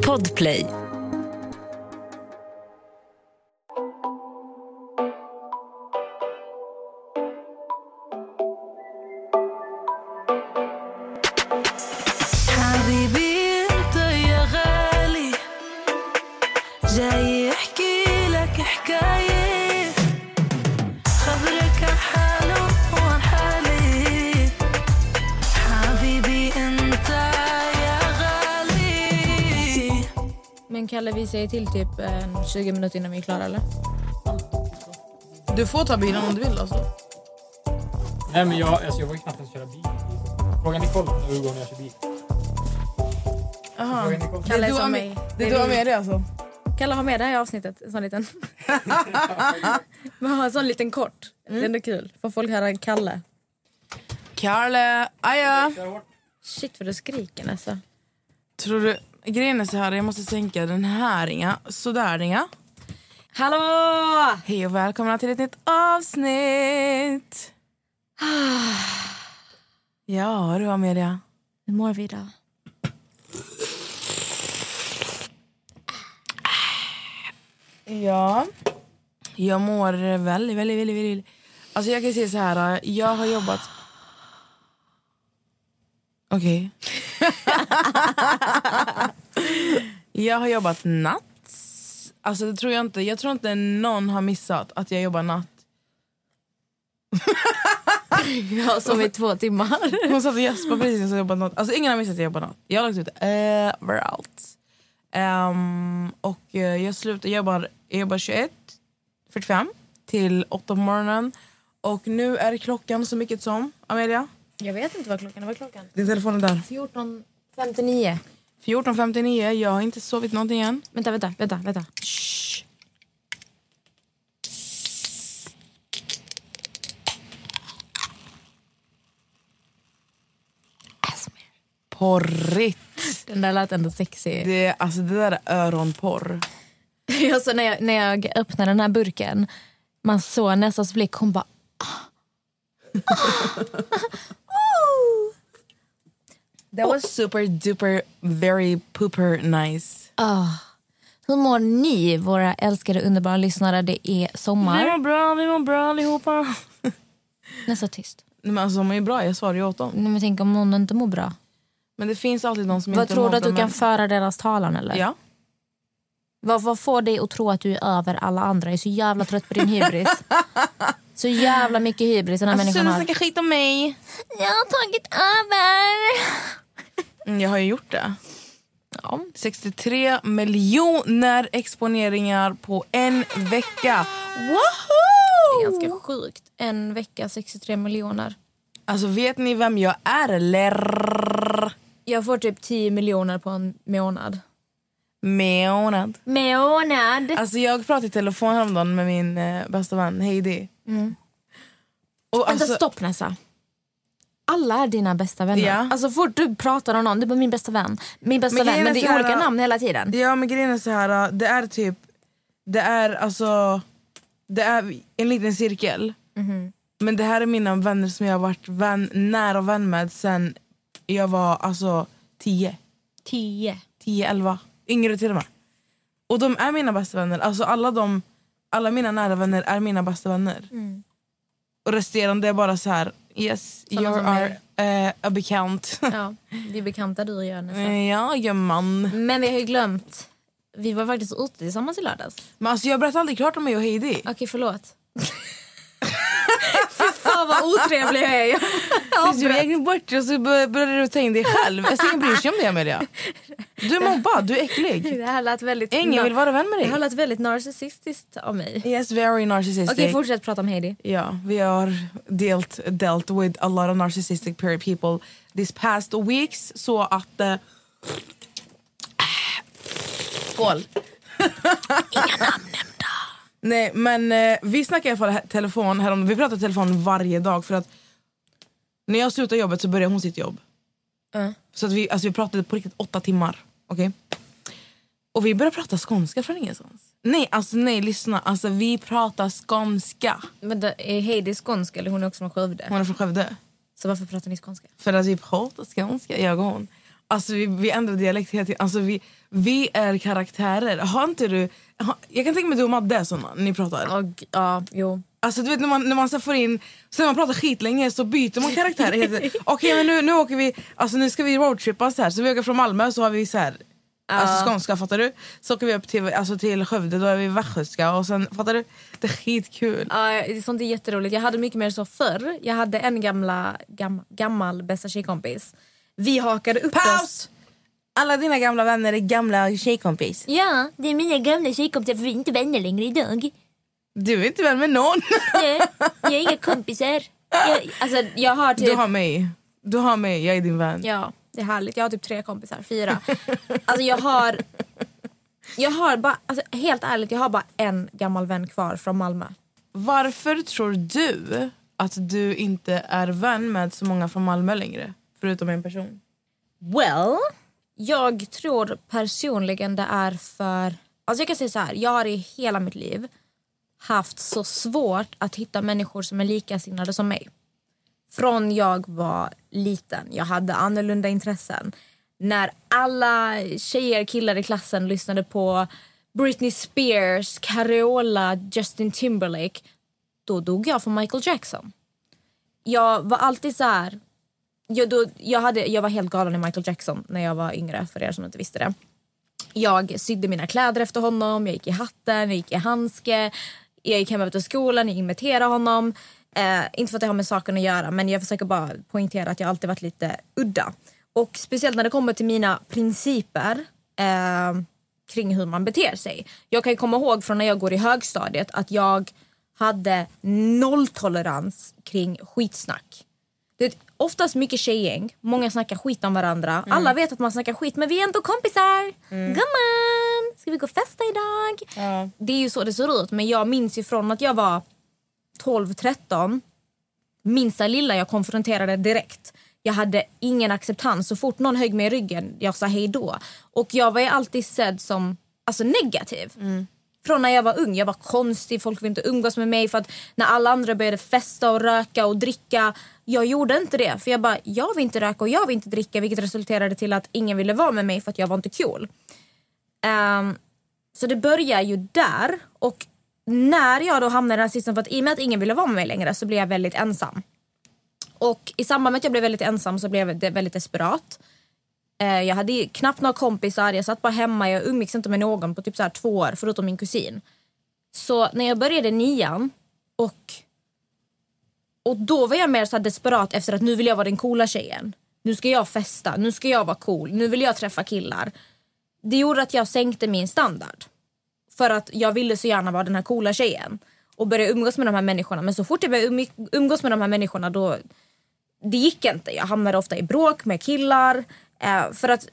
Podplay. Säger till typ eh, 20 minuter innan vi är klara, eller? Du får ta bilen om du vill alltså. Nej men jag, alltså, jag var ju knappt ens köra bil. Fråga Nicole hur gånger jag kör bil. Aha. Fråga Nicole. Kalle är du som mig. Det är du och Amelia alltså? Kalle har med det här i avsnittet, en sån liten. Men ha en sån liten kort. Det är ändå kul. Får folk höra Kalle. Kalle, aja. Shit vad du skriker alltså. Tror du... Grejen är så här, jag måste sänka den här inga. Sådär inga. Hallå! Hej och välkomna till ett nytt avsnitt. Ja du Amelia. Hur mår vi idag? Ja. Jag mår väldigt, väldigt, väldigt, väldigt... Alltså jag kan säga så här, jag har jobbat... Okej. jag har jobbat natt. Alltså det tror jag inte. Jag tror inte någon har missat att jag jobbar natt. Ja, som i två timmar. Hon satt och gäspade precis när jag jobbade natt. Alltså ingen har missat att jag jobbar natt. Jag har lagt ut överallt. Ehm, och eh, jag slutar, jag jobbar, jag jobbar 21.45 till 8 på morgonen. Och nu är klockan så mycket som, Amelia, Jag vet inte vad klockan är. Vad är klockan? din telefon är där. 14.59. 14.59, jag har inte sovit någonting än. Vänta, vänta, vänta. vänta. Shh. Porrigt. Den där lät ändå sexig. Det, alltså det där är öronporr. Alltså, när, jag, när jag öppnade den här burken, man såg Nessas blick. Hon bara... That was super duper very pooper nice. Ah. Hur mår ni, våra älskade underbara lyssnare? Det är Vi sommar. mår bra, vi mår bra allihopa. Nästan tyst. Nej, Men alltså de är bra, jag svarar ju åt dem. Nej, men tänk om någon inte mår bra. Men det finns alltid någon som Vad inte tror mår du att du kan men- föra deras talan? eller? Ja. Vad, vad får dig att tro att du är över alla andra? Jag är så jävla trött på din hybris. så jävla mycket hybris den här Alltså, människan har. snacka skit om mig. Jag har tagit över. Mm, jag har ju gjort det. Ja. 63 miljoner exponeringar på en vecka. Det är Woohoo! ganska sjukt. En vecka, 63 miljoner. Alltså vet ni vem jag är eller? Jag får typ 10 miljoner på en månad. Månad. Månad? Alltså jag pratade i telefon häromdagen med min eh, bästa vän Heidi. Mm. Och Vänta, alltså, stopp Nessa. Alla är dina bästa vänner. Ja. Alltså fort du pratar om någon, du bara min bästa vän. Min bästa Men vän, men det är här, olika namn hela tiden. Ja men grejen är så här, äh, det är typ, det är alltså, det är en liten cirkel. Mhm. Men det här är mina vänner som jag har varit vän, nära vän med sen jag var alltså 10, Tio. 10, 11, yngre till och med. Och de är mina bästa vänner, alltså alla de, alla mina nära vänner är mina bästa vänner. Mm. Och resterande är bara så här, yes, Såna you are uh, a bekant. Ja, vi är bekanta du och jag Nessa. ja, gumman. Men vi har ju glömt. Vi var faktiskt ute tillsammans i lördags. Men alltså jag berättar aldrig klart om mig och Heidi. Okej, förlåt. Vad otrevlig jag är. Jag Du gick bort dig och så bör- började du ta in dig själv. Alltså, ingen bryr sig om dig Amelia. Du är mobbad, du är äcklig. Det här lät väldigt... Ingen vill vara vän med Det här dig. lät väldigt narcissistiskt av mig. Yes, very narcissistic. Okej, fortsätt prata om Heidi. Ja, vi har dealt, dealt with a lot of narcissistic people this past weeks. Så att... eh, skål! Inga namn. Nej, men eh, vi snackar i alla fall he- telefon härom. Vi pratar telefon varje dag för att när jag slutar jobbet så börjar hon sitt jobb. Mm. Så att vi, alltså vi pratade på riktigt åtta timmar. Okej? Och vi började prata skånska från ingenstans. Nej, alltså nej, lyssna. Alltså vi pratar skånska. Men det, är Heidi skånska eller hon är också från Skövde? Hon är från Skövde. Så varför pratar ni skånska? För att vi pratar skånska, jag och hon. Alltså vi, vi ändrar dialekt hela tiden. Alltså vi, vi är karaktärer. Har inte du... Har, jag kan tänka mig att du och Madde är såna ni pratar. Och, ja, jo. Alltså du vet när man, när man så får in, sen man pratar skitlänge så byter man karaktär. Okej men nu, nu åker vi, alltså nu ska vi roadtrippa så här. Så vi åker från Malmö så har vi så här, alltså skånska fattar du? Så åker vi upp till, alltså, till Skövde, då är vi västgötska och sen fattar du? Det är skitkul. Ja, det är sånt är jätteroligt. Jag hade mycket mer så förr. Jag hade en gamla, gam, gammal bästa tjejkompis. Vi hakade upp oss. Paus! Alla dina gamla vänner är gamla tjejkompis. Ja, det är mina gamla tjejkompisar för vi är inte vänner längre idag. Du är inte vän med någon. Nej, jag har inga kompisar. Jag, alltså, jag har typ... Du har mig. Du har mig, jag är din vän. Ja, det är härligt. Jag har typ tre kompisar, fyra. Alltså jag har... Jag har bara, alltså, helt ärligt, jag har bara en gammal vän kvar från Malmö. Varför tror du att du inte är vän med så många från Malmö längre? Förutom en person. Well, jag tror personligen det är för... Alltså jag kan säga så här, jag har i hela mitt liv haft så svårt att hitta människor som är likasinnade som mig. Från jag var liten. Jag hade annorlunda intressen. När alla tjejer killar i klassen lyssnade på Britney Spears, Carola, Justin Timberlake då dog jag för Michael Jackson. Jag var alltid så här... Jag, då, jag, hade, jag var helt galen i Michael Jackson när jag var yngre, för er som inte visste det. Jag sydde mina kläder efter honom, jag gick i hatten, jag gick i handske. Jag gick hem efter skolan, jag imiterade honom. Eh, inte för att det har med saken att göra men jag försöker bara poängtera att jag alltid varit lite udda. Och speciellt när det kommer till mina principer eh, kring hur man beter sig. Jag kan ju komma ihåg från när jag går i högstadiet att jag hade nolltolerans kring skitsnack. Det är oftast mycket tjejgäng, många snackar skit om varandra. Alla vet att man snackar skit men vi är ändå kompisar. Gumman, ska vi gå och festa idag? Det är ju så det ser ut men jag minns ju från att jag var 12-13 minsta lilla jag konfronterade direkt. Jag hade ingen acceptans. Så fort någon högg mig i ryggen, jag sa hej då. Och jag var alltid sedd som alltså, negativ. Från när jag var ung. Jag var konstig, folk ville inte umgås med mig. För att när alla andra började festa och röka och dricka. Jag gjorde inte det. För jag bara, jag vill inte röka och jag vill inte dricka. Vilket resulterade till att ingen ville vara med mig för att jag var inte cool. Um, så det börjar ju där. Och när jag då hamnade i den här sitsen, för att i och med att ingen ville vara med mig längre så blev jag väldigt ensam. Och i samband med att jag blev väldigt ensam så blev jag väldigt desperat. Eh, jag hade knappt några kompisar, jag satt bara hemma, jag umgicks inte med någon på typ så här två år förutom min kusin. Så när jag började nian och, och då var jag mer så här desperat efter att nu vill jag vara den coola tjejen. Nu ska jag festa, nu ska jag vara cool, nu vill jag träffa killar. Det gjorde att jag sänkte min standard. För att jag ville så gärna vara den här coola tjejen. Och börja umgås med de här människorna. Men så fort jag började umgås med de här människorna då... Det gick inte. Jag hamnade ofta i bråk med killar. Eh, för att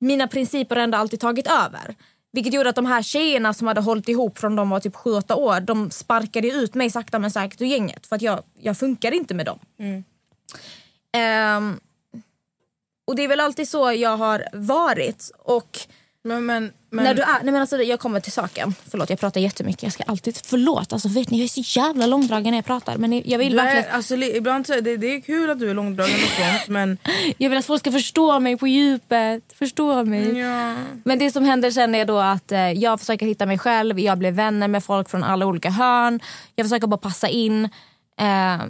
mina principer ändå alltid tagit över. Vilket gjorde att de här tjejerna som hade hållit ihop från de var typ 7-8 år. De sparkade ut mig sakta men säkert ur gänget. För att jag, jag funkar inte med dem. Ehm, och det är väl alltid så jag har varit. Och Men, men, men, när du är, nej men alltså, jag kommer till saken. Förlåt jag pratar jättemycket. Jag ska alltid, förlåt alltså vet ni jag är så jävla långdragen när jag pratar. Men jag vill är, verkligen, alltså, ibland så är det, det är kul att du är långdragen och sånt men... jag vill att folk ska förstå mig på djupet. Förstå mig. Ja. Men det som händer sen är då att eh, jag försöker hitta mig själv. Jag blir vänner med folk från alla olika hörn. Jag försöker bara passa in. Eh,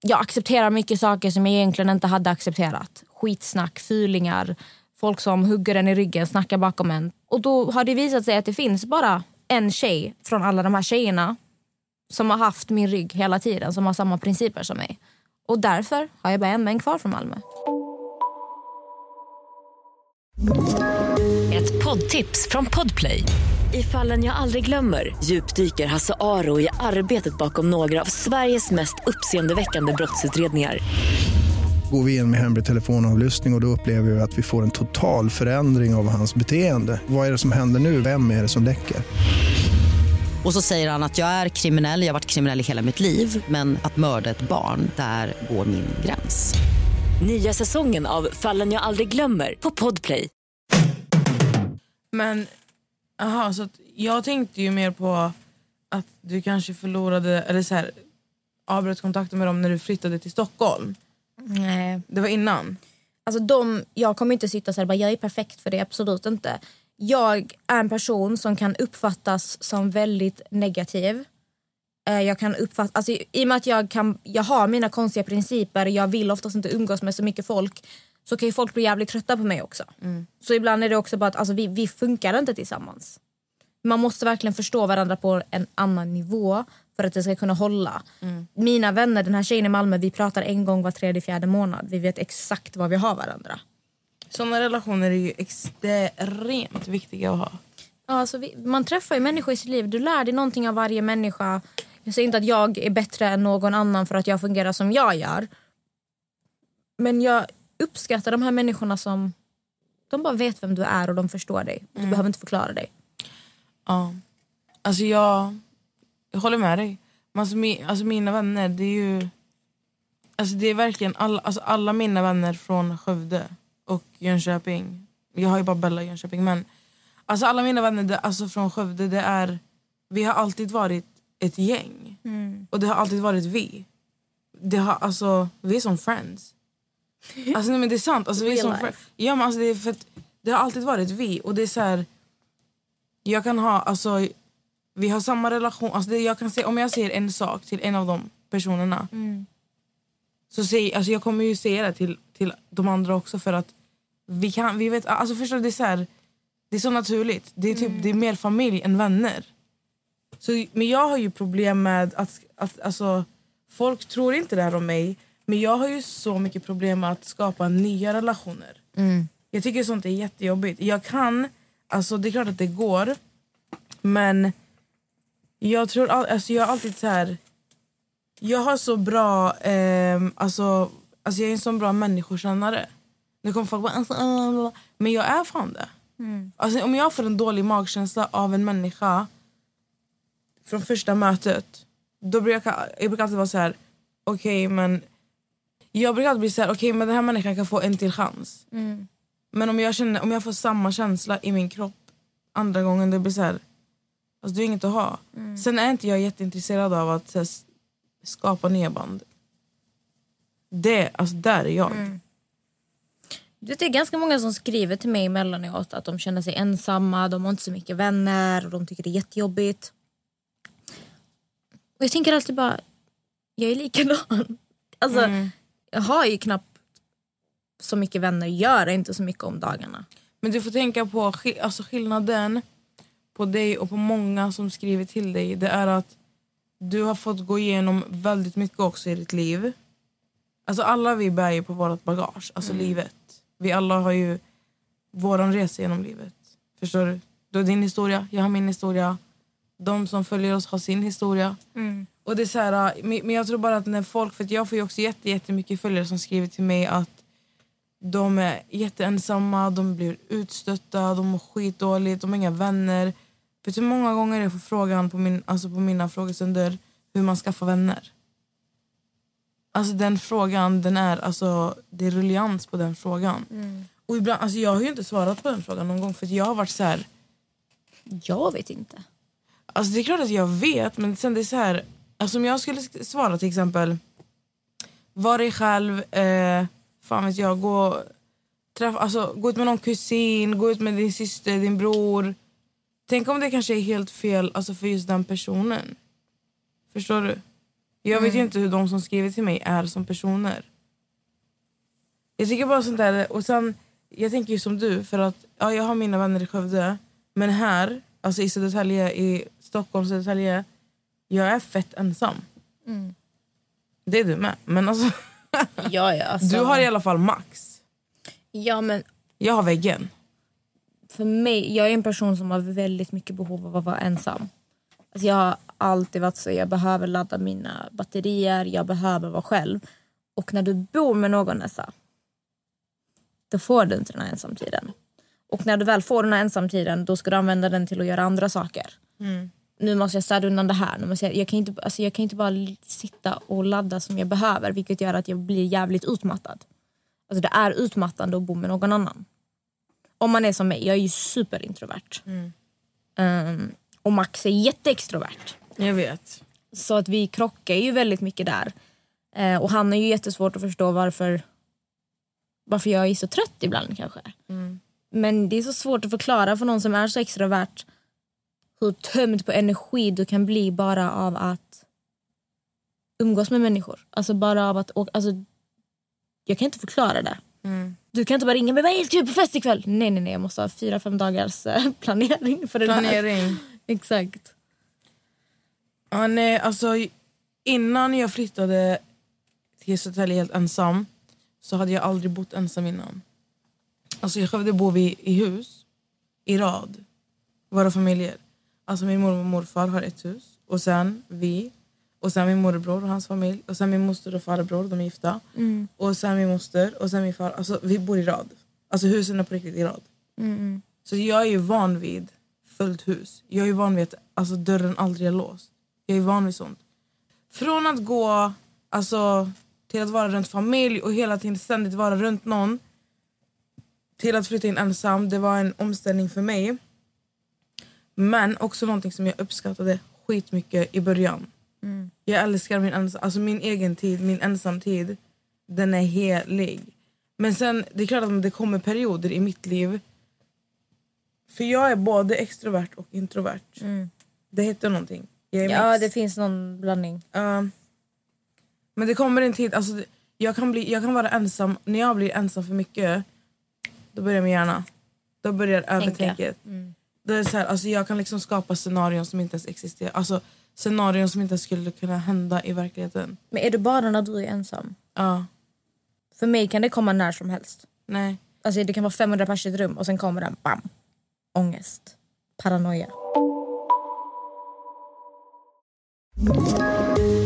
jag accepterar mycket saker som jag egentligen inte hade accepterat. Skitsnack, fylingar, folk som hugger en i ryggen, snackar bakom en. Och då har det visat sig att det finns bara en tjej från alla de här tjejerna som har haft min rygg hela tiden, som har samma principer som mig. Och därför har jag bara en vän kvar från Malmö. Ett poddtips från Podplay. I fallen jag aldrig glömmer djupdyker Hasse Aro i arbetet bakom några av Sveriges mest uppseendeväckande brottsutredningar. Går vi in med hemlig telefonavlyssning och, och då upplever vi att vi får en total förändring av hans beteende. Vad är det som händer nu? Vem är det som läcker? Och så säger han att jag är kriminell, jag har varit kriminell i hela mitt liv men att mörda ett barn, där går min gräns. Nya säsongen av Fallen jag aldrig glömmer på Podplay. Men aha, så att jag tänkte ju mer på att du kanske förlorade, eller så här, avbröt kontakten med dem när du flyttade till Stockholm. Nej. Det var innan. Alltså de, jag kommer inte sitta så här och bara jag är perfekt för det, absolut inte. Jag är en person som kan uppfattas som väldigt negativ. Eh, Jag kan uppfatta, alltså, I och med att jag, kan, jag har mina konstiga principer, jag vill oftast inte umgås med så mycket folk så kan ju folk bli jävligt trötta på mig också. Så ibland är det också bara att alltså, vi, vi funkar inte tillsammans. Man måste verkligen förstå varandra på en annan nivå för att det ska kunna hålla. Mina vänner, den här tjejen i Malmö, vi pratar en gång var tredje, fjärde månad. Vi vet exakt vad vi har varandra. Såna relationer är ju extremt viktiga att ha. Alltså vi, man träffar ju människor i sitt liv. Du lär dig någonting av varje människa. Jag säger inte att jag är bättre än någon annan för att jag fungerar som jag gör. Men jag uppskattar de här människorna som de bara vet vem du är och de förstår dig. Du behöver inte förklara dig. Ja. Alltså jag, jag håller med dig. Alltså, mi, alltså mina vänner, det är ju... Alltså det är verkligen alla, alltså alla mina vänner från Skövde och Jönköping. Jag har ju bara Bella i Jönköping. Men alltså alla mina vänner det, alltså från Skövde, det är... Vi har alltid varit ett gäng. Och det har alltid varit vi. Det har, alltså, vi är som friends. Alltså nej, men det är sant. Alltså, vi är som ja, men alltså, det, är för det har alltid varit vi. Och det är så här... Jag kan ha, alltså, vi har samma relation. Alltså det, jag kan säga, om jag säger en sak till en av de personerna så säger, alltså jag kommer ju säga det till, till de andra också för att vi kan, vi vet, alltså förstår det är så här, det är så naturligt. Det är, typ, det är mer familj än vänner. Så, men jag har ju problem med att, att alltså, folk tror inte det här om mig men jag har ju så mycket problem med att skapa nya relationer. Jag tycker sånt är jättejobbigt. Jag kan, alltså det är klart att det går men jag tror all, alltså jag har alltid så här. Jag har så bra, ehm, alltså, alltså jag är en så bra människokännare. Nu kommer folk bara, alltså, äh, men jag är fan det. Alltså, om jag får en dålig magkänsla av en människa från första mötet, då brukar jag, jag brukar alltid vara så här, okej men jag brukar alltid bli så här, okej men den här människan kan få en till chans. Men om jag, känner, om jag får samma känsla i min kropp andra gången, det blir så här, alltså det är inget att ha. Sen är inte jag jätteintresserad av att här, skapa nya band. Det, alltså där är jag. Du vet, Det är ganska många som skriver till mig emellanåt att de känner sig ensamma, de har inte så mycket vänner och de tycker det är jättejobbigt. Och jag tänker alltid bara, jag är likadan. Alltså, Jag har ju knappt så mycket vänner, gör inte så mycket om dagarna. Men du får tänka på alltså skillnaden på dig och på många som skriver till dig. Det är att du har fått gå igenom väldigt mycket också i ditt liv. Alltså alla vi bär ju på vårt bagage, alltså livet. Vi alla har ju våran resa genom livet. Förstår du? Du har din historia, jag har min historia. De som följer oss har sin historia. Och det är så här, äh, men jag tror bara att när folk, för jag får ju också jätte, jättemycket följare som skriver till mig att de är jätteensamma, de blir utstötta, de mår skitdåligt, de har inga vänner. Vet du hur många gånger jag får frågan på, min, alltså på mina frågestunder hur man skaffar vänner? Alltså den frågan, den är, alltså, det är ruljans på den frågan. Och ibland, alltså jag har ju inte svarat på den frågan någon gång för jag har varit så här. Jag vet inte. Alltså det är klart att jag vet, men sen det är så här. Alltså om jag skulle sk- svara till exempel. Var dig själv, eh, fan vet jag, gå, träffa, alltså, gå ut med någon kusin, gå ut med din syster, din bror. Tänk om det kanske är helt fel alltså för just den personen. Förstår du? Jag vet ju inte hur de som skriver till mig är som personer. Jag tycker bara sånt där, och sen, jag tänker ju som du, för att ja, jag har mina vänner i Skövde, men här, alltså i Södertälje, i Stockholm, Södertälje, jag är fett ensam. Det är du med. Men alltså, Ja, ja, alltså, du har i alla fall max. ja, men Jag har väggen. För mig, jag är en person som har väldigt mycket behov av att vara ensam. Alltså jag har alltid varit så, jag behöver ladda mina batterier, jag behöver vara själv. Och när du bor med någon Nessa, då får du inte den här ensamtiden. Och när du väl får den här ensamtiden, då ska du använda den till att göra andra saker. Nu måste jag städa undan det här. Nu måste jag, jag, kan inte, alltså jag kan inte bara sitta och ladda som jag behöver, vilket gör att jag blir jävligt utmattad. Alltså det är utmattande att bo med någon annan. Om man är som mig, jag är ju superintrovert. Ehm, och Max är jätteextrovert. Jag vet. Så att vi krockar ju väldigt mycket där. Eh, och han är ju jättesvårt att förstå varför varför jag är så trött ibland kanske. Men det är så svårt att förklara för någon som är så extrovert hur tömd på energi du kan bli bara av att umgås med människor. Alltså bara av att åka, alltså, jag kan inte förklara det. Du kan inte bara ringa mig och ska vi på fest ikväll? Nej nej nej jag måste ha fyra fem dagars eh, planering för det. Planering. Exakt. Ja, nej, alltså, innan jag flyttade till Södertälje helt ensam så hade jag aldrig bott ensam innan. Alltså, I Skövde bor vi i hus, i rad, våra familjer. Alltså Min mormor och morfar har ett hus, och sen vi, och sen min morbror och hans familj, och sen min moster och farbror, de är gifta. Och sen min moster, och sen min far. Alltså, vi bor i rad. Alltså husen är på riktigt i rad. Så jag är ju van vid fullt hus. Jag är van vid att alltså, dörren aldrig är låst. Jag är van vid sånt. Från att gå alltså, till att vara runt familj och hela tiden ständigt vara runt någon till att flytta in ensam, det var en omställning för mig. Men också någonting som jag uppskattade skitmycket i början. Jag älskar min, ens- alltså min egen tid, min ensamtid. Den är helig. Men sen, det är klart att det kommer perioder i mitt liv. För jag är både extrovert och introvert. Det heter någonting. Ja mix. det finns någon blandning. Ja. men det kommer en tid, alltså, jag, kan bli, jag kan vara ensam, när jag blir ensam för mycket, då börjar min hjärna. Då börjar övertänket. Det är så här, alltså, jag kan liksom skapa scenarion som inte ens existerar. Alltså scenarion som inte skulle kunna hända i verkligheten. Men är det bara när du är ensam? Ja, För mig kan det komma när som helst. nej. Alltså det kan vara 500 personer i ett rum och sen kommer den bam. Ångest. Paranoia.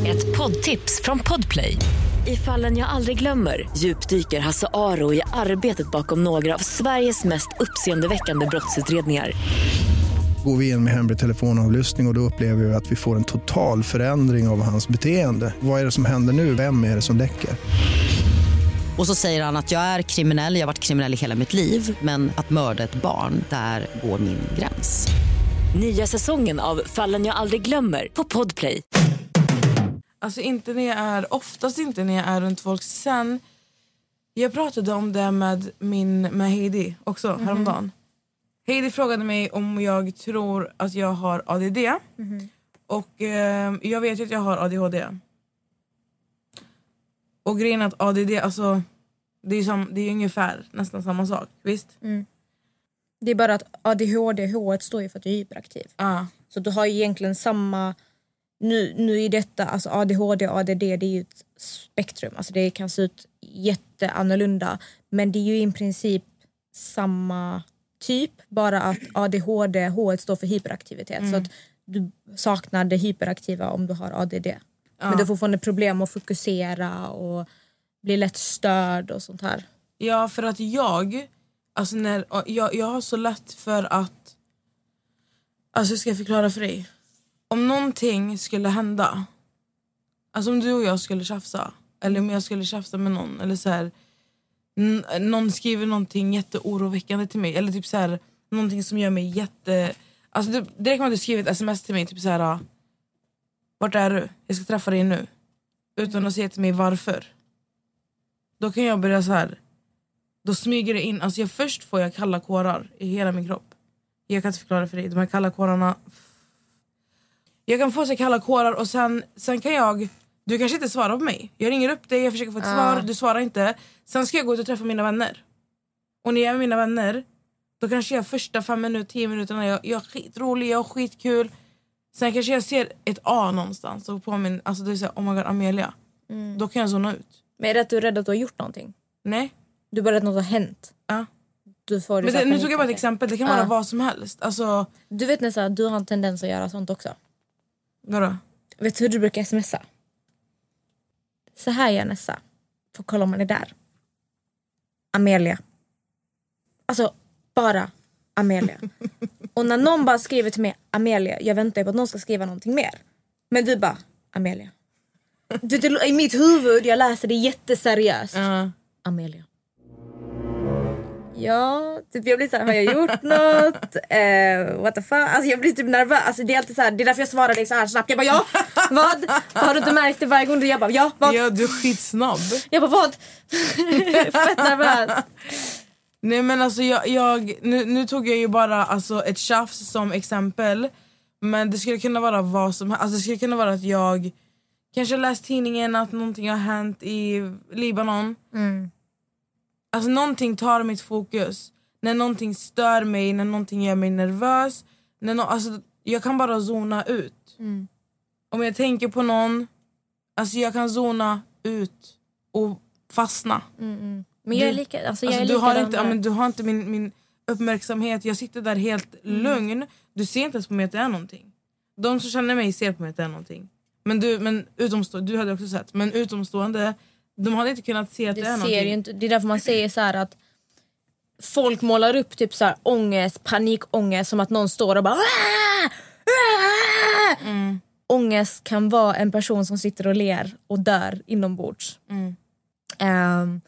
Ett poddtips från Podplay. I fallen jag aldrig glömmer djupdyker Hasse Aro i arbetet bakom några av Sveriges mest uppseendeväckande brottsutredningar. Går vi in med hemlig telefonavlyssning och, och då upplever vi att vi får en total förändring av hans beteende. Vad är det som händer nu? Vem är det som läcker? Och så säger han att jag är kriminell, jag har varit kriminell i hela mitt liv men att mörda ett barn, där går min gräns. Nya säsongen av Fallen jag aldrig glömmer på Podplay. Alltså inte när jag är, oftast inte när jag är runt folk. Sen, jag pratade om det med, min, med Heidi också häromdagen. Heidi frågade mig om jag tror att jag har ADD. Och eh, jag vet ju att jag har ADHD. Och grejen är att ADD, alltså det är, som, det är ungefär nästan samma sak. Visst? Det är bara att ADHD, H står ju för att du är hyperaktiv. Ja. Så du har ju egentligen samma... Nu, nu i detta, alltså ADHD och ADD det är ju ett spektrum. Alltså det kan se ut jätteannorlunda. Men det är ju i princip samma typ. Bara att ADHD, H står för hyperaktivitet. Så att du saknar det hyperaktiva om du har ADD. Men du får fortfarande problem att fokusera och blir lätt störd och sånt här. Ja, för att jag, alltså när, jag, jag har så lätt för att... Alltså hur ska jag förklara för dig? Om någonting skulle hända, alltså om du och jag skulle tjafsa, eller om jag skulle tjafsa med någon, eller så här, någon skriver någonting jätteoroväckande till mig, eller typ så här, någonting som gör mig jätte... Alltså räcker med att du skriver ett sms till mig, typ så här, vart är du? Jag ska träffa dig nu. Utan att säga till mig varför. Då kan jag börja så här då smyger det in, alltså jag, först får jag kalla kårar i hela min kropp. Jag kan inte förklara för dig, de här kalla kårarna. Jag kan få så kalla kårar och sen, sen kan jag, du kanske inte svarar på mig. Jag ringer upp dig, jag försöker få ett svar, du svarar inte. Sen ska jag gå ut och träffa mina vänner. Och när jag är med mina vänner, då kanske jag första fem minuter, tio minuterna, jag, jag är skitrolig, jag har skitkul. Sen kanske jag ser ett A någonstans och på min, alltså det är såhär, oh my god Amelia. Då kan jag zona ut. Men är det att du är rädd att du har gjort någonting? Nej. Du är bara rädd att något har hänt? Ja. Du får Men det, nu tog jag bara ett exempel, det kan Ja. vara vad som helst. Alltså, Du vet Nessa, du har en tendens att göra sånt också. vadå? Vet du hur du brukar smsa? Så här gör Nessa. Får kolla om man är där. Amelia. Alltså, bara Amelia. Och när någon bara skriver till mig Amelia, jag väntar på att någon ska skriva någonting mer. Men du bara Amelia. Du, det, I mitt huvud, jag läser det jätteseriöst. Ja. Amelia. Ja, typ jag blir så här, har jag gjort något? Eh, what the fuck? Alltså jag blir typ nervös. Alltså det är alltid så här, det är därför jag svarar dig så här snabbt. Jag bara ja, vad? Har du inte märkt det varje gång? Jag bara ja, vad? Ja, du är skitsnabb. Jag bara vad? Fett nervös. Nej men alltså jag, jag nu, nu tog jag ju bara alltså, ett tjafs som exempel. Men det skulle kunna vara vad som helst. Alltså, det skulle kunna vara att jag kanske läst tidningen att någonting har hänt i Libanon. Alltså någonting tar mitt fokus. När någonting stör mig, när någonting gör mig nervös. När no, alltså, jag kan bara zona ut. Om jag tänker på någon, alltså jag kan zona ut och fastna. Men jag är Du- lika, alltså jag Alltså, är du, har likadan inte, ja, där. men du har inte min, min uppmärksamhet. Jag sitter där helt Mm. lugn. Du ser inte ens på mig att det är någonting. De som känner mig ser på mig att det är någonting. Men, du, men utomstående, du hade också sett. Men utomstående, de hade inte kunnat se att det, det är ser ju inte, det är därför man säger så att folk målar upp typ så här ångest, panikångest som att någon står och bara! Mm. Ångest kan vara en person som sitter och ler och dör inombords. Mm. Ehm,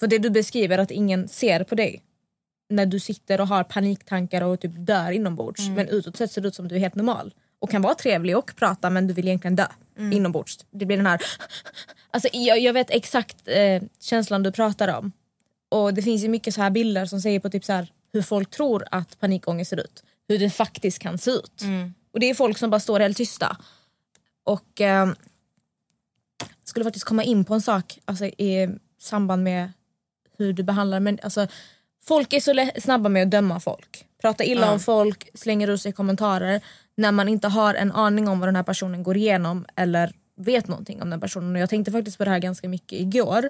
för det du beskriver att ingen ser på dig när du sitter och har paniktankar och typ dör inombords Mm. men utåt sett ser det ut som du är helt normal och kan vara trevlig och prata men du vill egentligen dö Mm. inombords. Det blir den här... Alltså, jag, jag vet exakt eh, känslan du pratar om. Och det finns ju mycket så här bilder som säger på typ så här, hur folk tror att panikångest ser ut. Hur det faktiskt kan se ut. Och det är folk som bara står helt tysta. Och eh, skulle faktiskt komma in på en sak alltså, i samband med hur du behandlar men alltså, Folk är så snabba med att döma folk. Prata illa om folk, slänger ur sig kommentarer när man inte har en aning om vad den här personen går igenom eller vet någonting om den personen. Och jag tänkte faktiskt på det här ganska mycket igår.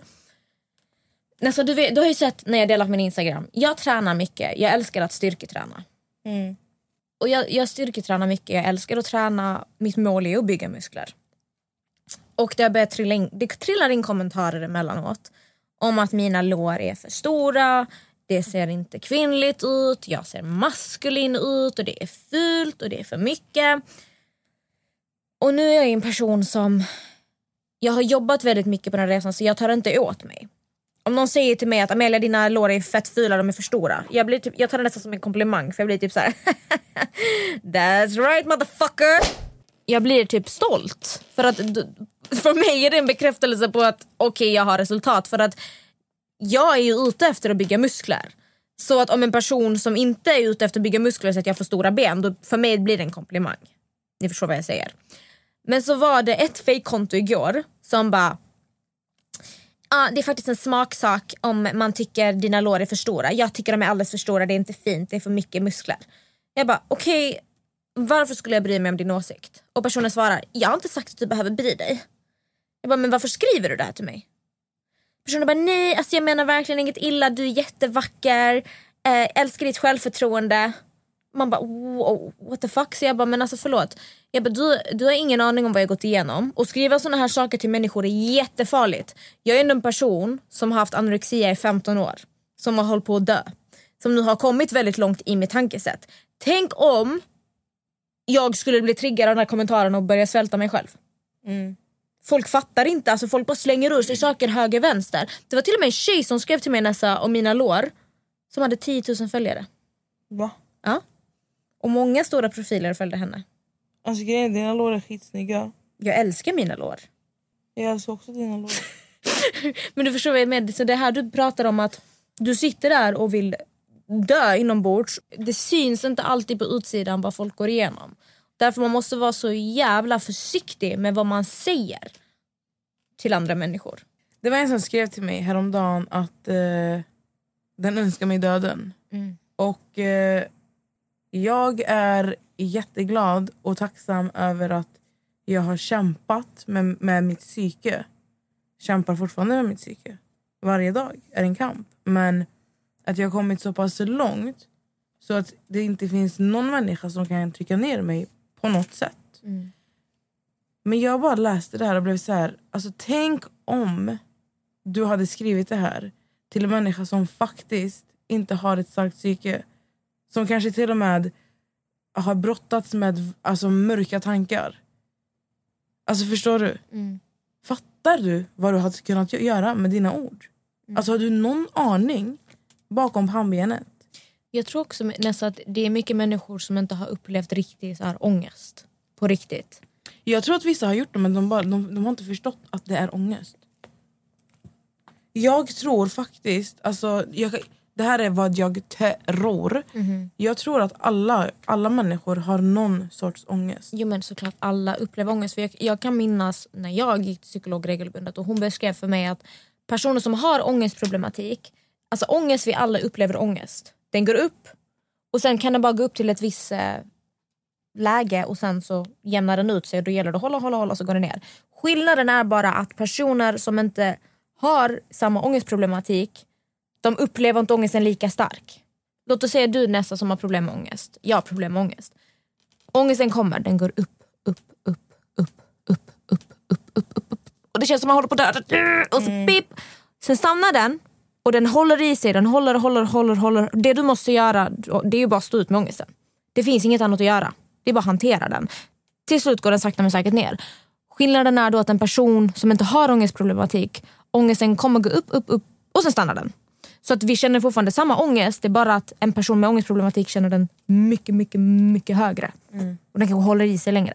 Alltså, du, vet, du har ju sett när jag delar på min Instagram. Jag tränar mycket, jag älskar att styrketräna. Och jag, jag styrketränar mycket, jag älskar att träna. Mitt mål är att bygga muskler. Och det, har börjat trilla in, det trillar in kommentarer emellanåt om att mina lår är för stora, det ser inte kvinnligt ut, jag ser maskulin ut och det är fult och det är för mycket. Och nu är jag en person som... Jag har jobbat väldigt mycket på den här resan så jag tar inte åt mig. Om någon säger till mig att Amelia dina lår är fett fula, de är för stora. Jag, blir typ, jag tar det nästan som en komplimang för jag blir typ så här. That's right motherfucker! Jag blir typ stolt. För att för mig är det en bekräftelse på att okej jag har resultat. För att jag är ju ute efter att bygga muskler. Så att om en person som inte är ute efter att bygga muskler säger att jag får stora ben, då för mig blir det en komplimang. Ni förstår vad jag säger. Men så var det ett fejkkonto igår som bara Ja, det är faktiskt en smaksak om man tycker dina lår är för stora. Jag tycker de är alldeles för stora, det är inte fint, det är för mycket muskler. Jag bara, okej, varför skulle jag bry mig om din åsikt? Och personen svarar, jag har inte sagt att du behöver bry dig. Jag bara, men varför skriver du det här till mig? Personen bara, nej alltså jag menar verkligen inget illa, du är jättevacker, eh, älskar ditt självförtroende. Man bara, wow, what the fuck? Så jag bara, men alltså förlåt. Jag bara, du, du har ingen aning om vad jag gått igenom. Och skriva sådana här saker till människor är jättefarligt. Jag är ändå en person som har haft anorexia i 15 år. Som har hållit på att dö. Som nu har kommit väldigt långt i mitt tankesätt. Tänk om jag skulle bli triggad av den här kommentaren och börja svälta mig själv. Mm. Folk fattar inte, alltså folk bara slänger ur sig saker höger vänster. Det var till och med en tjej som skrev till mig Nessa om mina lår som hade 10 000 följare. Va? Ja. Och många stora profiler följde henne. Alltså grejen är, dina lår är skitsnygga. Jag älskar mina lår. Jag älskar också dina lår. Men du förstår vad jag menar, så det här du pratar om att du sitter där och vill dö inombords. Det syns inte alltid på utsidan vad folk går igenom. Därför man måste vara så jävla försiktig med vad man säger till andra människor. Det var en som skrev till mig häromdagen att eh, den önskar mig döden. Mm. Och eh, jag är jätteglad och tacksam över att jag har kämpat med, med mitt psyke. Kämpar fortfarande med mitt psyke. Varje dag är en kamp. Men att jag har kommit så pass långt så att det inte finns någon människa som kan trycka ner mig på något sätt. Men jag bara läste det här och blev så här, alltså tänk om du hade skrivit det här till en människa som faktiskt inte har ett starkt psyke. Som kanske till och med har brottats med alltså, mörka tankar. Alltså förstår du? Fattar du vad du hade kunnat gö- göra med dina ord? Alltså har du någon aning bakom pannbenet. Jag tror också nästan att det är mycket människor som inte har upplevt riktig så här, ångest. På riktigt. Jag tror att vissa har gjort det men de, bara, de, de har inte förstått att det är ångest. Jag tror faktiskt, alltså, jag, det här är vad jag tror. Jag tror att alla, alla människor har någon sorts ångest. Jo men såklart alla upplever ångest. För jag, jag kan minnas när jag gick till psykolog regelbundet och hon beskrev för mig att personer som har ångestproblematik, alltså ångest, vi alla upplever ångest. Den går upp och sen kan den bara gå upp till ett visst eh, läge och sen så jämnar den ut sig och då gäller det att hålla, hålla, hålla så går det ner. Skillnaden är bara att personer som inte har samma ångestproblematik de upplever inte ångesten lika stark. Låt oss säga du Nessa som har problem med ångest. Jag har problem med ångest. Ångesten kommer, den går upp, upp, upp, upp, upp, upp, upp, upp, upp. Och det känns som man håller på att dö. Och så pip. Sen stannar den och den håller i sig, den håller, håller, håller, håller. Det du måste göra det är ju bara att stå ut med ångesten. Det finns inget annat att göra. Det är bara att hantera den. Till slut går den sakta men säkert ner. Skillnaden är då att en person som inte har ångestproblematik, ångesten kommer gå upp, upp, upp och sen stannar den. Så att vi känner fortfarande samma ångest, det är bara att en person med ångestproblematik känner den mycket, mycket, mycket högre. Och den kanske håller i sig längre.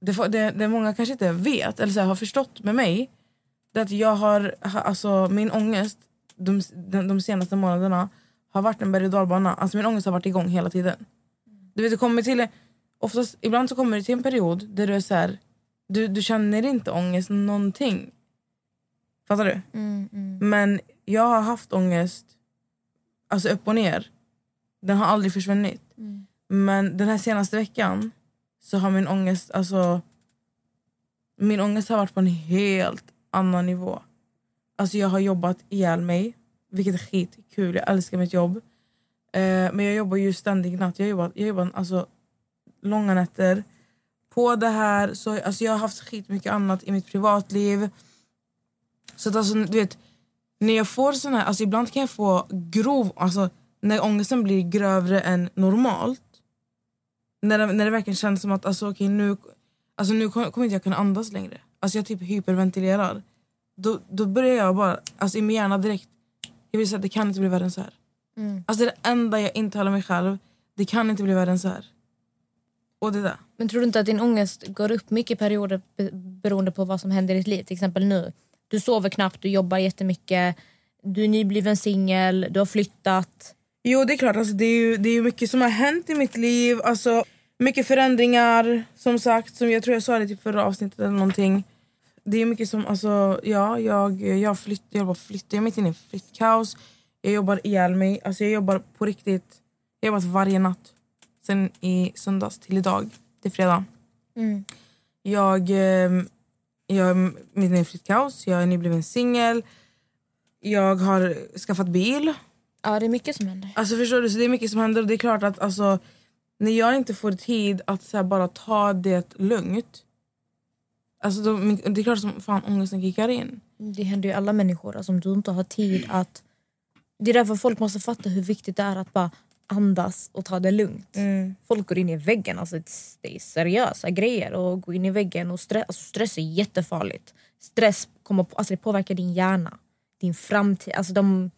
Det, det, det många kanske inte vet eller så här, har förstått med mig det är att jag har, ha- alltså min ångest de, de, de senaste månaderna har varit en berg och dalbana. Alltså min ångest har varit igång hela tiden. Du vet, det kommer till, oftast, ibland så kommer det till en period där du är så här, du, du känner inte ångest någonting. Fattar du? Men jag har haft ångest alltså upp och ner. Den har aldrig försvunnit. Men den här senaste veckan så har min ångest, alltså min ångest har varit på en helt annan nivå. Alltså jag har jobbat ihjäl mig, vilket är skitkul. Jag älskar mitt jobb. Eh, men jag jobbar ju ständig natt. Jag jobbar, jag jobbar alltså, långa nätter. På det här, så, alltså jag har haft skitmycket annat i mitt privatliv. Så att alltså, du vet, när jag får sån här, alltså ibland kan jag få grov, alltså när ångesten blir grövre än normalt. När det, när det verkligen känns som att alltså, okej, nu, alltså, nu kommer inte jag kunna andas längre. Alltså jag typ hyperventilerar. Då, då börjar jag bara, alltså i min hjärna direkt, jag vill säga att det kan inte bli värre än så här. Alltså det är det enda jag intalar mig själv, det kan inte bli värre än så här. Och det där. Men tror du inte att din ångest går upp mycket i perioder be- beroende på vad som händer i ditt liv? Till exempel nu. Du sover knappt, du jobbar jättemycket, du är nybliven singel, du har flyttat. Jo det är klart, alltså, det, är ju, det är mycket som har hänt i mitt liv. Alltså, mycket förändringar som sagt. Som jag tror jag sa det i förra avsnittet eller någonting. Det är mycket som, alltså ja, jag, jag, flytt, jag jobbar flytt, jag är mitt inne i flyttkaos. Jag jobbar ihjäl mig. Alltså jag jobbar på riktigt. Jag har jobbat varje natt. Sen i söndags till idag, till fredag. Jag, eh, jag är mitt inne i flyttkaos, jag är nybliven singel. Jag har skaffat bil. Ja, det är mycket som händer. Alltså förstår du, så det är mycket som händer och det är klart att alltså, när jag inte får tid att så här, bara ta det lugnt. Alltså min- det är klart som fan ångesten kickar in. Det händer ju alla människor. Alltså, om du inte har tid att... Det är därför folk måste fatta hur viktigt det är att bara andas och ta det lugnt. Folk går in i väggen. Alltså, det är seriösa grejer. Och gå in i väggen och stress, alltså, stress är jättefarligt. Stress kommer, alltså, det påverkar din hjärna, din framtid. Alltså, de,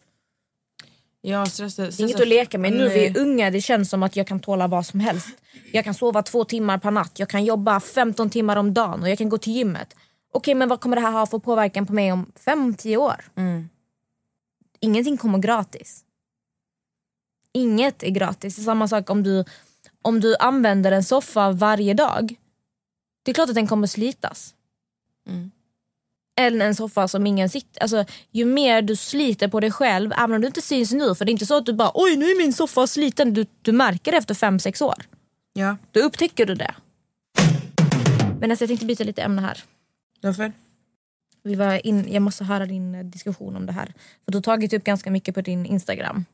Ja, stress, stress, det är inget att leka med. Nu vi är Nej. unga, det känns som att jag kan tåla vad som helst. Jag kan sova två timmar per natt, jag kan jobba 15 timmar om dagen och jag kan gå till gymmet. Okej, men vad kommer det här ha för påverkan på mig om 5-10 år? Ingenting kommer gratis. Inget är gratis. Det är samma sak om du, om du använder en soffa varje dag. Det är klart att den kommer slitas. Eller en soffa som ingen sitter... Alltså, ju mer du sliter på dig själv, även om du inte syns nu, för det är inte så att du bara oj nu är min soffa sliten. Du, du märker det efter 5-6 år. Ja, Då upptäcker du det. Men alltså, jag tänkte byta lite ämne här. varför? Vi var in, jag måste höra din eh, diskussion om det här. För Du har tagit upp ganska mycket på din Instagram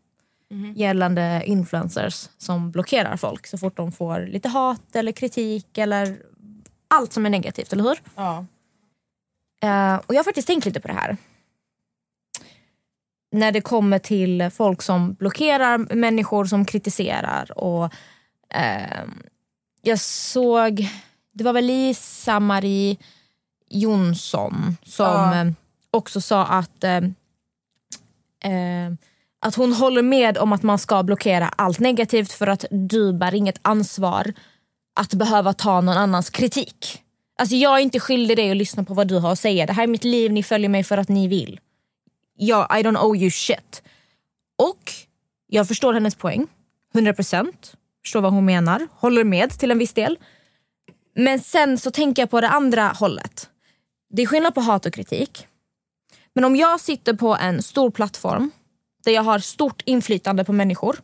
gällande influencers som blockerar folk så fort de får lite hat eller kritik eller allt som är negativt, eller hur? Ja. Eh, och jag har faktiskt tänkt lite på det här. När det kommer till folk som blockerar människor som kritiserar. Och ehm, Jag såg, det var väl Lisa-Marie Jonsson som eh, också sa att eh, eh, att hon håller med om att man ska blockera allt negativt för att du bär inget ansvar att behöva ta någon annans kritik. Alltså jag är inte skyldig dig att lyssna på vad du har att säga. Det här är mitt liv, ni följer mig för att ni vill. Jag, I don't owe you shit. Och jag förstår hennes poäng. 100%. Förstår vad hon menar. Håller med till en viss del. Men sen så tänker jag på det andra hållet. Det är skillnad på hat och kritik. Men om jag sitter på en stor plattform där jag har stort inflytande på människor.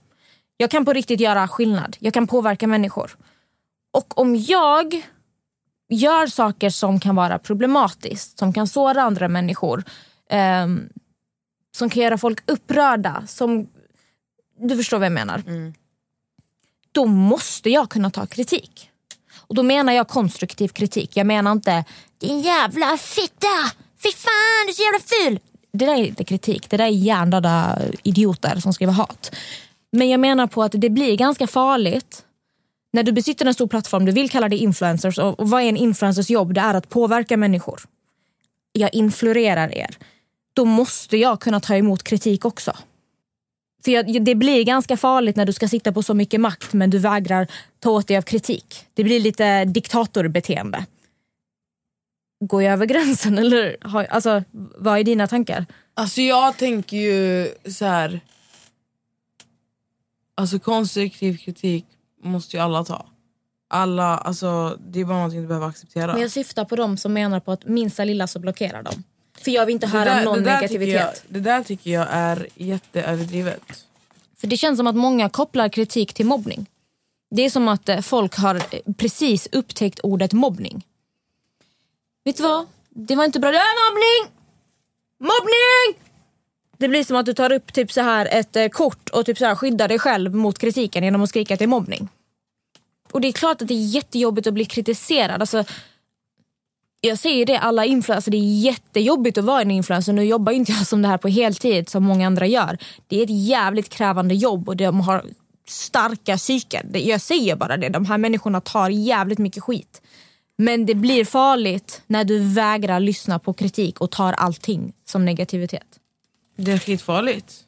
Jag kan på riktigt göra skillnad. Jag kan påverka människor. Och om jag gör saker som kan vara problematiskt, som kan såra andra människor, ehm, som kan göra folk upprörda, som... Du förstår vad jag menar. Då måste jag kunna ta kritik. Och då menar jag konstruktiv kritik. Jag menar inte din jävla fitta, fy fan du är så jävla ful. Det där är inte kritik, det där är hjärndöda idioter som skriver hat. Men jag menar på att det blir ganska farligt när du besitter en stor plattform, du vill kalla dig influencers och, och vad är en influencers jobb? Det är att påverka människor. Jag influerar er. Då måste jag kunna ta emot kritik också. För jag, det blir ganska farligt när du ska sitta på så mycket makt men du vägrar ta åt dig av kritik. Det blir lite diktatorbeteende. Går jag över gränsen eller har, alltså, vad är dina tankar? Alltså jag tänker ju så här. Alltså konstruktiv kritik måste ju alla ta. Alla, alltså det är bara någonting du behöver acceptera. Men jag syftar på dem som menar på att minsta lilla så blockerar dem. För jag vill inte höra där- någon där negativitet. Jag, det där tycker jag är jätteöverdrivet. För det känns som att många kopplar kritik till mobbning. Det är som att eh, folk har eh, precis upptäckt ordet mobbning. Vet du vad? Det var inte bra. Det är mobbning! Mobbning! Det blir som att du tar upp typ så här ett eh, kort och typ så här skyddar dig själv mot kritiken genom att skrika att det är mobbning. Och det är klart att det är jättejobbigt att bli kritiserad. Alltså, jag säger det, alla influencers, det är jättejobbigt att vara en influencer. Nu jobbar ju inte jag som det här på heltid som många andra gör. Det är ett jävligt krävande jobb och de har starka psyken. Jag säger bara det, de här människorna tar jävligt mycket skit. Men det blir farligt när du vägrar lyssna på kritik och tar allting som negativitet. Det är skitfarligt.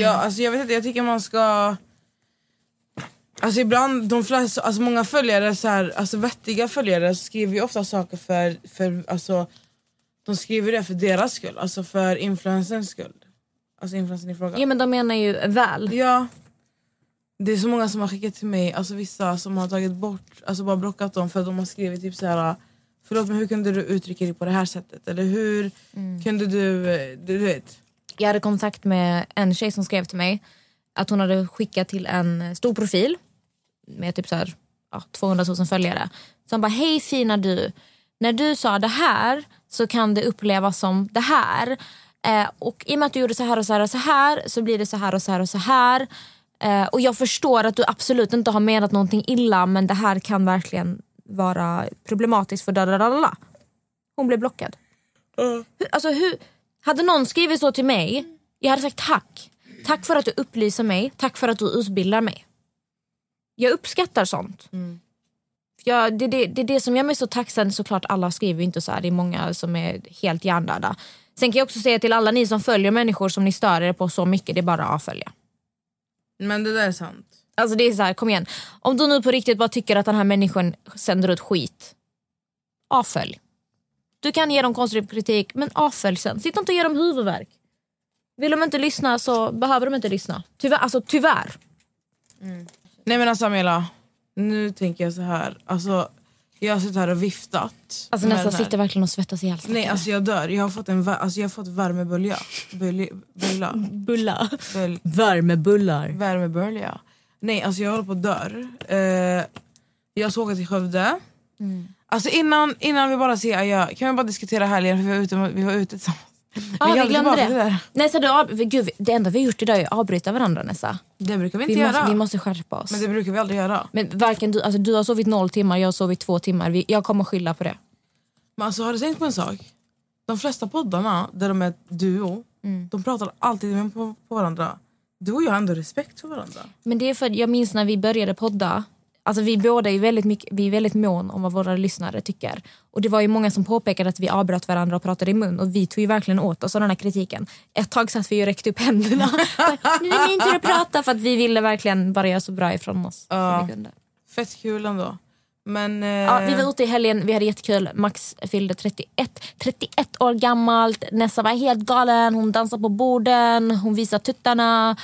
Ja, alltså jag vet inte, jag tycker man ska... Alltså ibland, de flesta, alltså många följare, så här, alltså vettiga följare skriver ju ofta saker för, för alltså, de skriver det för deras skull, alltså för influencerns skull. Alltså influencern i fråga. Ja men de menar ju väl. Ja. Det är så många som har skickat till mig, alltså vissa som har tagit bort, alltså bara blockat dem för att de har skrivit typ så här. Förlåt men hur kunde du uttrycka dig på det här sättet? Eller hur kunde du, eh, du vet. Jag hade kontakt med en tjej som skrev till mig att hon hade skickat till en stor profil med typ så här, ja, 200 000 följare. Han bara, hej fina du. När du sa det här så kan det upplevas som det här. Eh, och i och med att du gjorde så här och så här och så här så blir det så här och så här och så här. Eh, och jag förstår att du absolut inte har menat någonting illa men det här kan verkligen vara problematiskt för dadadadala. Hon blev blockad. Hur, alltså hur, hade någon skrivit så till mig, jag hade sagt tack. Tack för att du upplyser mig, tack för att du utbildar mig. Jag uppskattar sånt. Jag, det, det, det är det som gör mig så tacksam. Såklart alla skriver inte så här. Det är många som är helt hjärndöda. Sen kan jag också säga till alla ni som följer människor som ni stör er på så mycket, det är bara att avfölja. Men det där är sant. Alltså det är så här, kom igen. Om du nu på riktigt bara tycker att den här människan sänder ut skit, avfölj. Du kan ge dem konstruktiv kritik, men avfölj sen. Sitt inte och ge dem huvudvärk. Vill de inte lyssna så behöver de inte lyssna. Tyvärr. Alltså, tyvärr. Nej men alltså Amela, nu tänker jag så här. Alltså, jag har suttit här och viftat. Alltså nästan sitter verkligen och svettas ihjäl. Nej alltså jag dör, jag har fått en alltså, jag har fått värmebölja. Bölja. Bulla. Bulla. Böl- Värmebullar. Värmebölja. Nej alltså jag håller på att dör. Eh, jag ska åka till Skövde. Mm. Alltså innan, innan vi bara säger adjö, kan vi bara diskutera helgen för vi var ute, vi var ute tillsammans. Ja, vi kan glömde det. där. Nej, så du, gud, det enda vi har gjort idag är att avbryta varandra Nessa. Det brukar vi inte Vi göra. måste, vi måste skärpa oss. Men det brukar vi aldrig göra. Men varken du, alltså du har sovit noll timmar, jag har sovit två timmar. Vi, jag kommer skylla på det. Men alltså, har du tänkt på en sak? De flesta poddarna där de är duo, Mm. de pratar alltid med på, på varandra. Du och jag har ändå respekt för varandra. Men det är för jag minns när vi började podda. Alltså vi båda är väldigt, mycket, vi är väldigt mån om vad våra lyssnare tycker. Och det var ju många som påpekade att vi avbröt varandra och pratade i mun. Och vi tog ju verkligen åt oss av den här kritiken. Ett tag satt vi och räckte upp händerna. Nu är min tur att prata för att vi ville verkligen bara göra så bra ifrån oss Ja. som vi kunde. Fett kul ändå. Men... Eh, Ja, vi var ute i helgen, vi hade jättekul. Max fyllde 31. 31 år gammalt. Nessa var helt galen. Hon dansade på borden, hon visade tuttarna.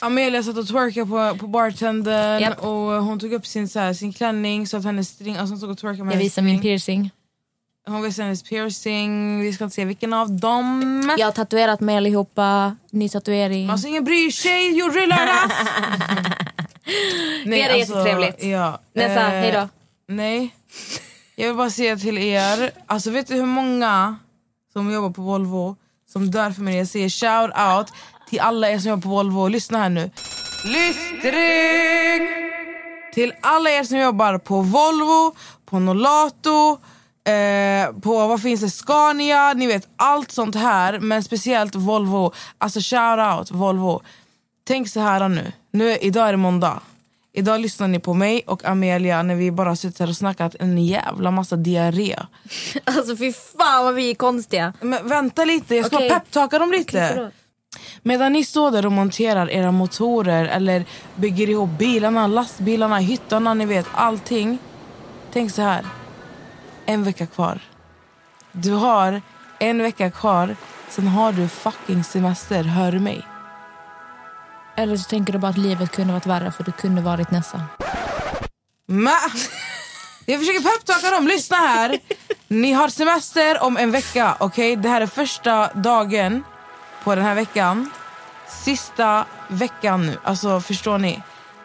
Amelia satt och twerkade på, på bartendern Japp. och hon tog upp sin, så här, sin klänning så att hennes string... Alltså hon stod och twerkade med Jag visade min piercing. Hon visade hennes piercing. Vi ska inte se vilken av dem. Jag har tatuerat mig allihopa. Ny tatuering. Alltså ingen bryr sig, really are us. Det är jättetrevligt. Ja. Nessa, eh, hej då. Nej. Jag vill bara säga till er, alltså vet du hur många som jobbar på Volvo som dör för mig? Jag säger shout out till alla er som jobbar på Volvo. Lyssna här nu. Lystring! Till alla er som jobbar på Volvo, på Nolato, eh, på vad finns det, Scania, ni vet allt sånt här. Men speciellt Volvo. Alltså shout out Volvo. Tänk så här nu. nu idag är det måndag. Idag lyssnar ni på mig och Amelia när vi bara suttit här och snackat en jävla massa diarré. Alltså fy fan vad vi är konstiga. Men vänta lite, jag ska Okej. bara pepptalka dem lite. förlåt. Medan ni står där och monterar era motorer eller bygger ihop bilarna, lastbilarna, hyttarna, ni vet allting. Tänk så här. En vecka kvar. Du har en vecka kvar, sen har du fucking semester, hör du mig? Eller så tänker du bara att livet kunde varit värre för du kunde varit Nessa. Ma! Jag försöker pepptalka dem, lyssna här. Ni har semester om en vecka, okej? Det här är första dagen på den här veckan. Sista veckan nu, alltså förstår ni?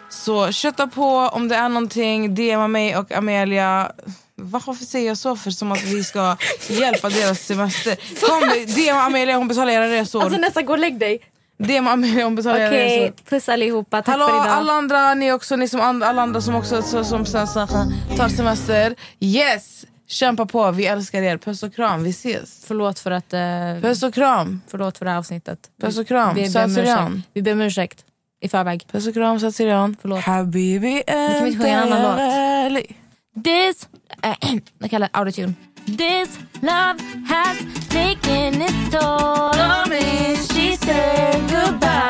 Så kötta på om det är någonting, DMa mig och Amelia. Varför säger jag så för som att vi ska hjälpa deras semester? Kom, DMa Amelia, hon betalar era resor. Alltså Nessa, gå och lägg dig. DMa Amelia, hon betalar era Okej, resor. puss allihopa. Tack Hallå för idag. alla andra, ni också, ni som alla andra som också så, som sen, sen, tar semester. Yes! Kämpa på, vi älskar er. Puss och kram, vi ses. Förlåt för att... Eh, Puss och kram. förlåt för det här avsnittet. Puss och kram. Vi Satsirian. Vi ber om ursäkt i förväg. Puss och kram Satsirian. Förlåt. Habibi kan vi inte sjunga en annan låt? låt? This... Äh, jag kallar det autotune. This love has taken its toll on me She said goodbye